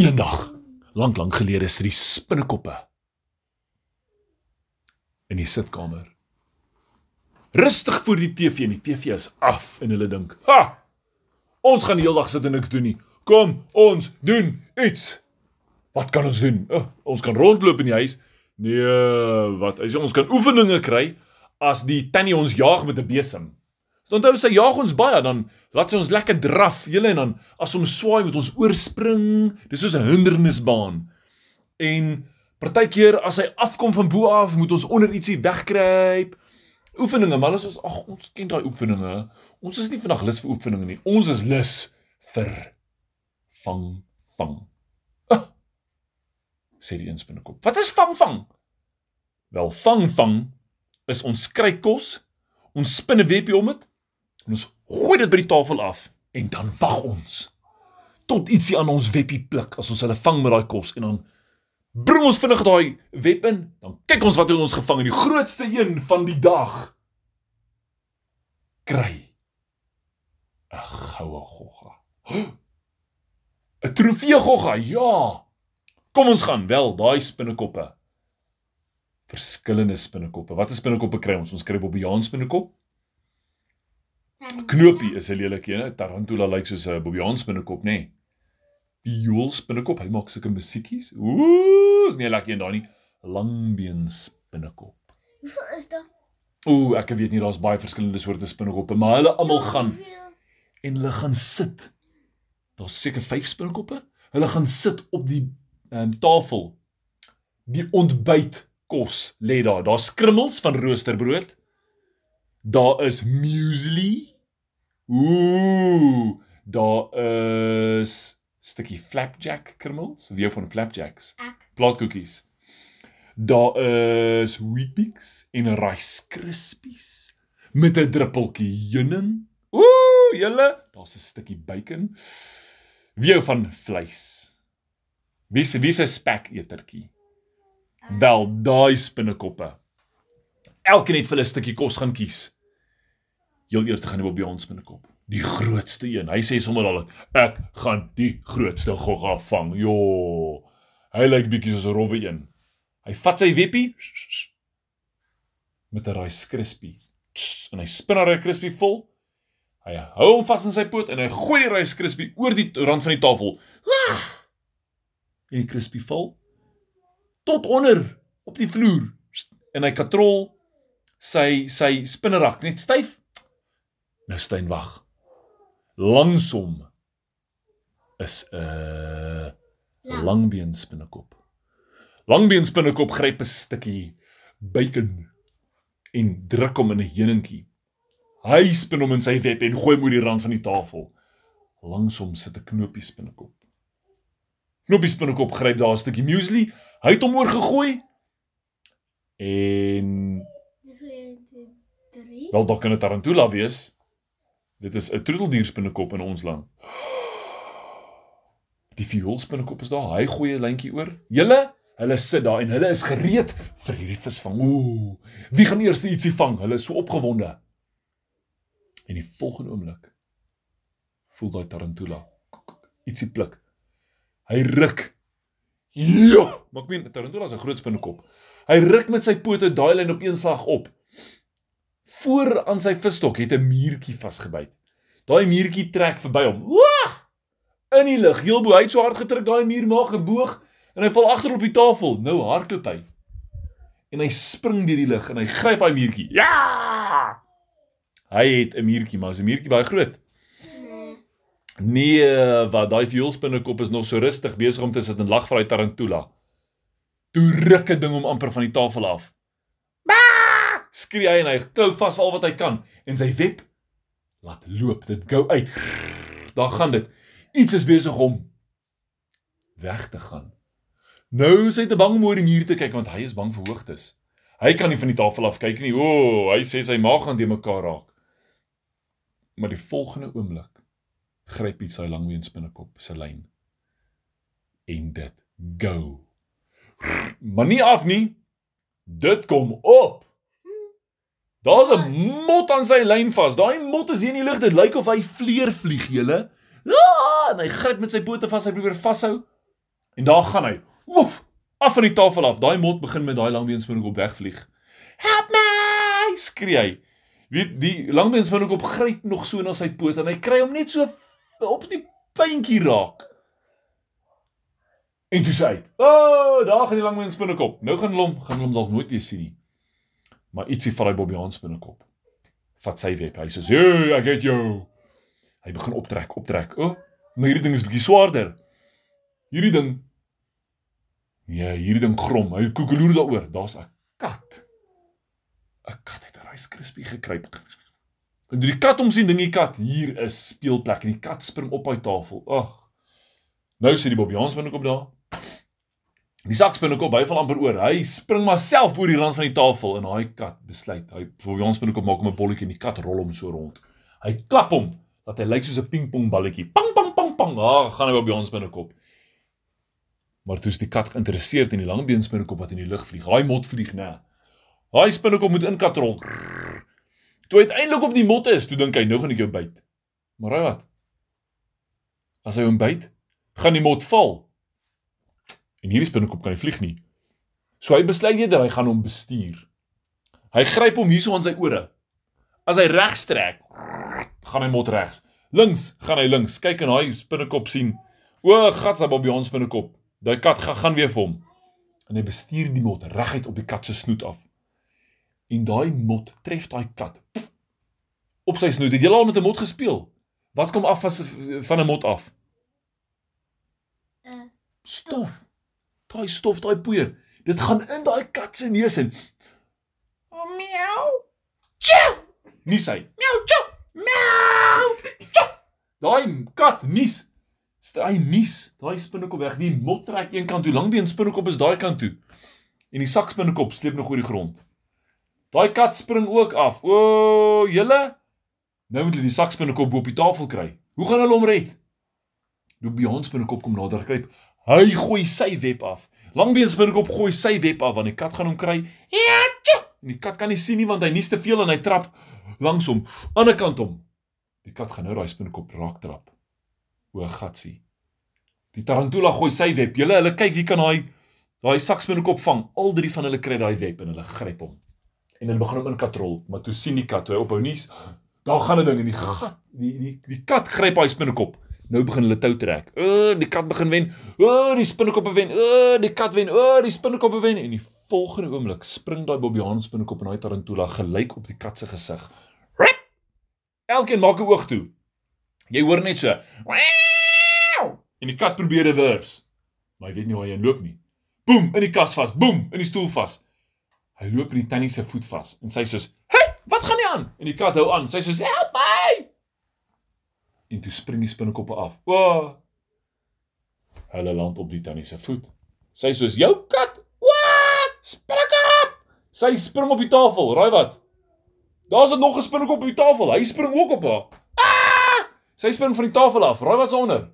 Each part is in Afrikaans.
Eendag, lank lank gelede, is die spinnekoppe in die sitkamer. Rustig voor die TV en die TV is af en hulle dink, "Ha! Ons gaan die hele dag sit en niks doen nie. Kom, ons doen iets." Wat kan ons doen? Oh, ons kan rondloop in die huis. Nee, wat? As ons kan oefeninge kry as die tannie ons jaag met 'n besem. Onthou sy jaag ons baie dan laat sy ons lekker draf, julle en dan as ons swaai moet ons oorspring. Dis soos 'n hindernisbaan. En partykeer as hy afkom van bo af, moet ons onder ietsie wegkruip. Oefeninge, maar ons is ag ons ken daai oefeninge. Ons is nie vandag lus vir oefeninge nie. Ons is lus vir vang vang. Ah, sê die eens binnekop. Wat is vang vang? Wel, vang vang is ons kry kos, ons spin 'n webie om dit en ons gooi dit by die tafel af en dan wag ons tot ietsie aan ons webie pluk as ons hulle vang met daai kos en dan bring ons vinnig daai web in, dan kyk ons wat het ons gevang en die grootste een van die dag kry 'n goue gogga. 'n Trofee gogga. Ja. Kom ons gaan wel daai spinnekoppe. Verskillende spinnekoppe. Wat is spinnekoppe kry ons? Ons kry Bobbejaan spinnekop. Knopie is 'n lelike een. Tarantula lyk soos 'n Bobbejaan spinnekop, nê? Nee. Viool spinnekop, hy maak sulke musiekies. Ooh, is nie lekker een daai nie. Langbeen spinnekop. Hoeveel is daar? Ooh, ek weet nie, daar's baie verskillende soorte spinnekoppe, maar hulle almal gaan en hulle gaan sit. Daar's seker 5 spinnekoppe. Hulle gaan sit op die um, tafel. Die ontbytkos lê daar. Daar's krummels van roosterbrood. Daar is muesli. Ooh, daar is stukkie flapjack krummels. Wie van flapjacks? Ek. Plaatkoekies. Daar is Weet-Bix en Rice Krispies met 'n druppeltjie heuning. Ooh, julle, daar's 'n stukkie bacon. Wie van vleis? Wie se wie se spek etertjie? Wel, daai spinnekoppe. Elkeen het vir hulle 'n stukkie kos gaan kies. Heel eers gaan hy op by ons spinnekop. Die grootste een. Hy sê sommer al ek gaan die grootste gogga vang. Jo. Hy lyk bietjie soos 'n rowwe een. Hy vat sy weppie met 'n Rice Krispie en hy spin haar Rice Krispie vol. Hy hou hom vas in sy poot en hy gooi die Rice Krispie oor die rand van die tafel. En die Krispie val tot onder op die vloer en hy katrol sy sy spinnerak net styf. Nou Stein wag. Langs hom is 'n uh, Lang. langbeen spinnekop. Langbeen spinnekop gryp 'n stukkie bacon en druk hom in 'n heuningkie. Hy spin hom in sy web en gooi hom oor die rand van die tafel. Langs hom sit 'n knoppie spinnekop. Knoppie spinnekop gryp daar 'n stukkie muesli, hy het hom oorgegooi en Dis hoe dit 3. wel dalk kan dit tarantula wees. Dit is 'n troeteldier in ons land. Die vioolspinnekop is daar. Hy gooi 'n lyntjie oor. Julle, hulle sit daar en hulle is gereed vir hierdie visvang. Ooh, wie gaan eers ietsie vang? Hulle is so opgewonde. En die volgende oomblik voel daai tarantula ietsie pluk. Hy ruk. Ja, maar ek meen tarantula is 'n groot spinnekop. Hy ruk met sy pote daai lyn op een slag op. Voor aan sy visstok het 'n muurtjie vasgebyt. Daai muurtjie trek verby hom. Wag! In die lug, heel bo, hy het so hard gedruk daai muur maak geboog en hy val agter op die tafel. Nou hardloop hy. En hy spring deur die lug en hy gryp daai muurtjie. Ja! Hy het 'n muurtjie, maar is 'n muurtjie baie groot. Nee, wat daai vioolspinnekop is nog so rustig besig om te sit en lag vir daai tarantula. Toe ruk 'n ding hom amper van die tafel af. Ba! Skree hy en hy klou vas al wat hy kan en sy web laat loop. Dit gou uit. Daar gaan dit. Iets is besig om weg te gaan. Nou is hy te bang om oor die muur te kyk want hy is bang vir hoogtes. Hy kan nie van die tafel af kyk nie. O, oh, hy sê sy maag gaan te mekaar raak. Maar die volgende oomblik gryp iets sy langween spinnekop se lyn. En dit go. Maar nie af nie. Dit kom op. Daar's 'n mot aan sy lyn vas. Daai mot is hier in die lug. Dit lyk of hy vleer vlieg, julle. Ja, en hy gryp met sy pote vas, hy probeer vashou. En daar gaan hy. Woef, af van die tafel af. Daai mot begin met daai langbeenspinnekop wegvlieg. Help my! skree hy. Weet die langbeenspinnekop gryp nog so na sy poot en hy kry hom net so op die puntjie raak. En toe sê hy: "O, oh, daar gaan die langbeenspinnekop. Nou gaan hulle hom gaan hulle hom dalk nooit weer sien nie." Maar ietsie vat hy Bobbejaan spinnekop. Vat sy web. Hy sê: "Hey, ek het jou." Hy begin optrek, optrek. O, oh, maar hierdie ding is bietjie swaarder. Hierdie ding Ja, hierdie ding grom. Hy koekeloer daaroor. Daar's 'n kat. 'n Kat het 'n Rice Krispie gekry. En die kat hom sien ding die kat, hier is speelplek en die kat spring op hy tafel. Ag. Nou sit die Bobbejaan spinnekop daar. Die sak spinnekop hy val amper oor. Hy spring maar self oor die rand van die tafel en daai kat besluit. Hy Bobbejaan spinnekop maak hom 'n bolletjie en die kat rol hom so rond. Hy klap hom dat hy lyk soos 'n pingpongballetjie. Pang pang pang pang. Ah, gaan hy Bobbejaan spinnekop. Maar toe is die kat geïnteresseerd in die langbeen spinnekop wat in die lug vlieg. Haai mot vlieg, né? Haai spinnekop moet inkatrol. Toe uiteindelik op die mot is, toe dink hy nou gaan ek jou byt. Maar raai wat? As hy hom byt, gaan die mot val. En hierdie spinnekop kan nie vlieg nie. So hy besluit eerder hy gaan hom bestuur. Hy gryp hom hierso aan sy ore. As hy regs trek, gaan hy mot regs. Links gaan hy links. Kyk en daai spinnekop sien. O, gats, hy Bobbejaan spinnekop. Daai kat gaan gaan weer vir hom. En hy bestuur die mot reguit op die kat se snoet af. En daai mot tref daai kat op sy snoet. Het jy al met 'n mot gespeel? Wat kom af as van 'n mot af? Uh, Stof. Daai stof, daai poeier. Dit gaan in daai kat se neus in. Oh, miau. Tjoe! Nie sy. Miau, tjoe. Miau. Tjoe. Daai kat nies. Hy nies. Daai spinnekop weg. Die mot trek een kant toe. Langbeen spinnekop is daai kant toe. En die sak spinnekop sleep nog oor die grond. Daai kat spring ook af. O, julle. Nou moet hulle die sak spinnekop bo op die tafel kry. Hoe gaan hulle hom red? Die Beyond spinnekop kom nader gryp. Hy gooi sy web af. Langbeen spinnekop gooi sy web af want die kat gaan hom kry. Ja, tjoe! En die kat kan nie sien nie want hy nies te veel en hy trap langs hom, ander kant hom. Die kat gaan nou daai spinnekop raak trap. O, gatsie. Die tarantula gooi sy web. Julle, hulle kyk wie kan daai daai sakspinnekop vang. Al drie van hulle kry daai web en hulle gryp hom. En hulle begin hom inkatrol, maar toe sien die kat hy ophou nie. Daar gaan 'n ding in die gat. Die die die kat gryp daai spinnekop. Nou begin hulle tou trek. O, die kat begin wen. O, die spinnekop wen. O, die kat wen. O, die spinnekop wen en die volgende oomblik spring daai Bobbejaan spinnekop en daai tarantula gelyk op die kat se gesig. Elkeen maak 'n oog toe. Jy hoor net so. En die kat probeer reverse. Maar hy weet nie hoe hy loop nie. Boem, in die kas vas. Boem, in die stoel vas. Hy loop in die tannie se voet vas en sy sê soos, "Hey, wat gaan nie aan?" En die kat hou aan. Sy sê soos, "Help my!" En toe spring die spinnekoppe af. O! Hulle land op die tannie se voet. Sy soos, "Jou kat! Wat? Spinnekop!" Sy spring op die tafel. Raai wat? Daar's nog 'n spinnekop op die tafel. Hy spring ook op haar. Ah! Sy spring van die tafel af. Raai wat's onder?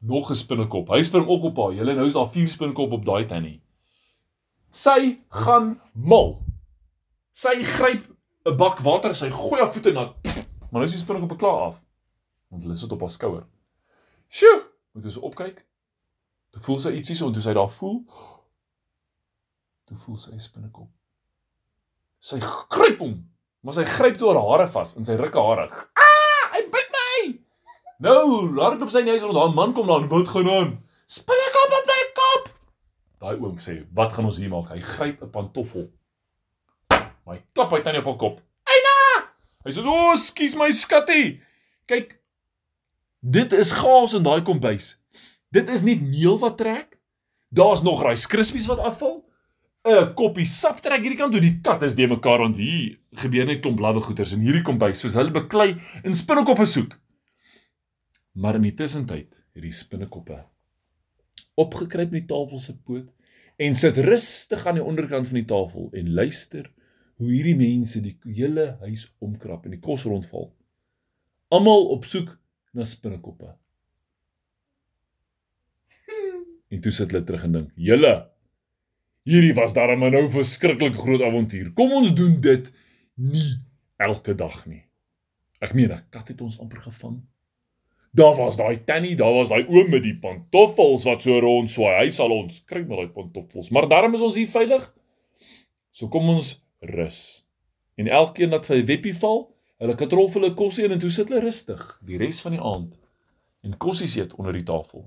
Nog 'n spinnekop. Hy spring ook op haar. Julle nou is daar vier spinnekop op daai tannie. Sy gaan mal. Sy gryp 'n bak water, sy gooi haar voete na. Maar nou is die spinnekop klaar af. Want hulle sit op haar skouer. Sjoe, moet jy so opkyk. Toe voel sy ietsie so en toe sy daar voel. Toe voel sy 'n spinnekop. Sy gryp hom, maar sy gryp toe haar hare vas en sy ruk haar hare. Ah, hy byt my. Nou, hard op sy neus rond, haar man kom daar en wat gaan aan? Spinnekop op my kop. Daai oom sê, "Wat gaan ons hier maak?" Hy gryp 'n pantoffel. Hy klap hy tannie op haar kop. Hy sê, "O, oh, skus my skattie." Kyk, dit is chaos in daai kombuis. Dit is nie meel wat trek. Daar's nog Rice Krispies wat afval. 'n Koppie sap trek hierdie kant toe. Die kat is de mekaar want hier gebeur net klomp blawwe goeters in hierdie kombuis soos hulle beklei en spinnekoppe soek. Maar in die tussentyd het die spinnekoppe opgekruip in die tafel se poot en sit rustig aan die onderkant van die tafel en luister hoe hierdie mense die hele huis omkrap en die kos rondval. Almal op soek na spinnekoppe. En toe sit hulle terug en dink: "Julle, hierdie was darem nou 'n verskriklik groot avontuur. Kom ons doen dit nie elke dag nie." Ek meen, 'n kat het ons amper gevang. Daar was daai tannie, daar was daai oom met die pantoffels wat so rond swaai. Hy sal ons kry met daai pantoffels. Maar daarom is ons hier veilig. So kom ons rus. En elkeen wat 'n weppie val, hulle katrol vir hulle kos en toe sit hulle rustig die res van die aand en kossies eet onder die tafel.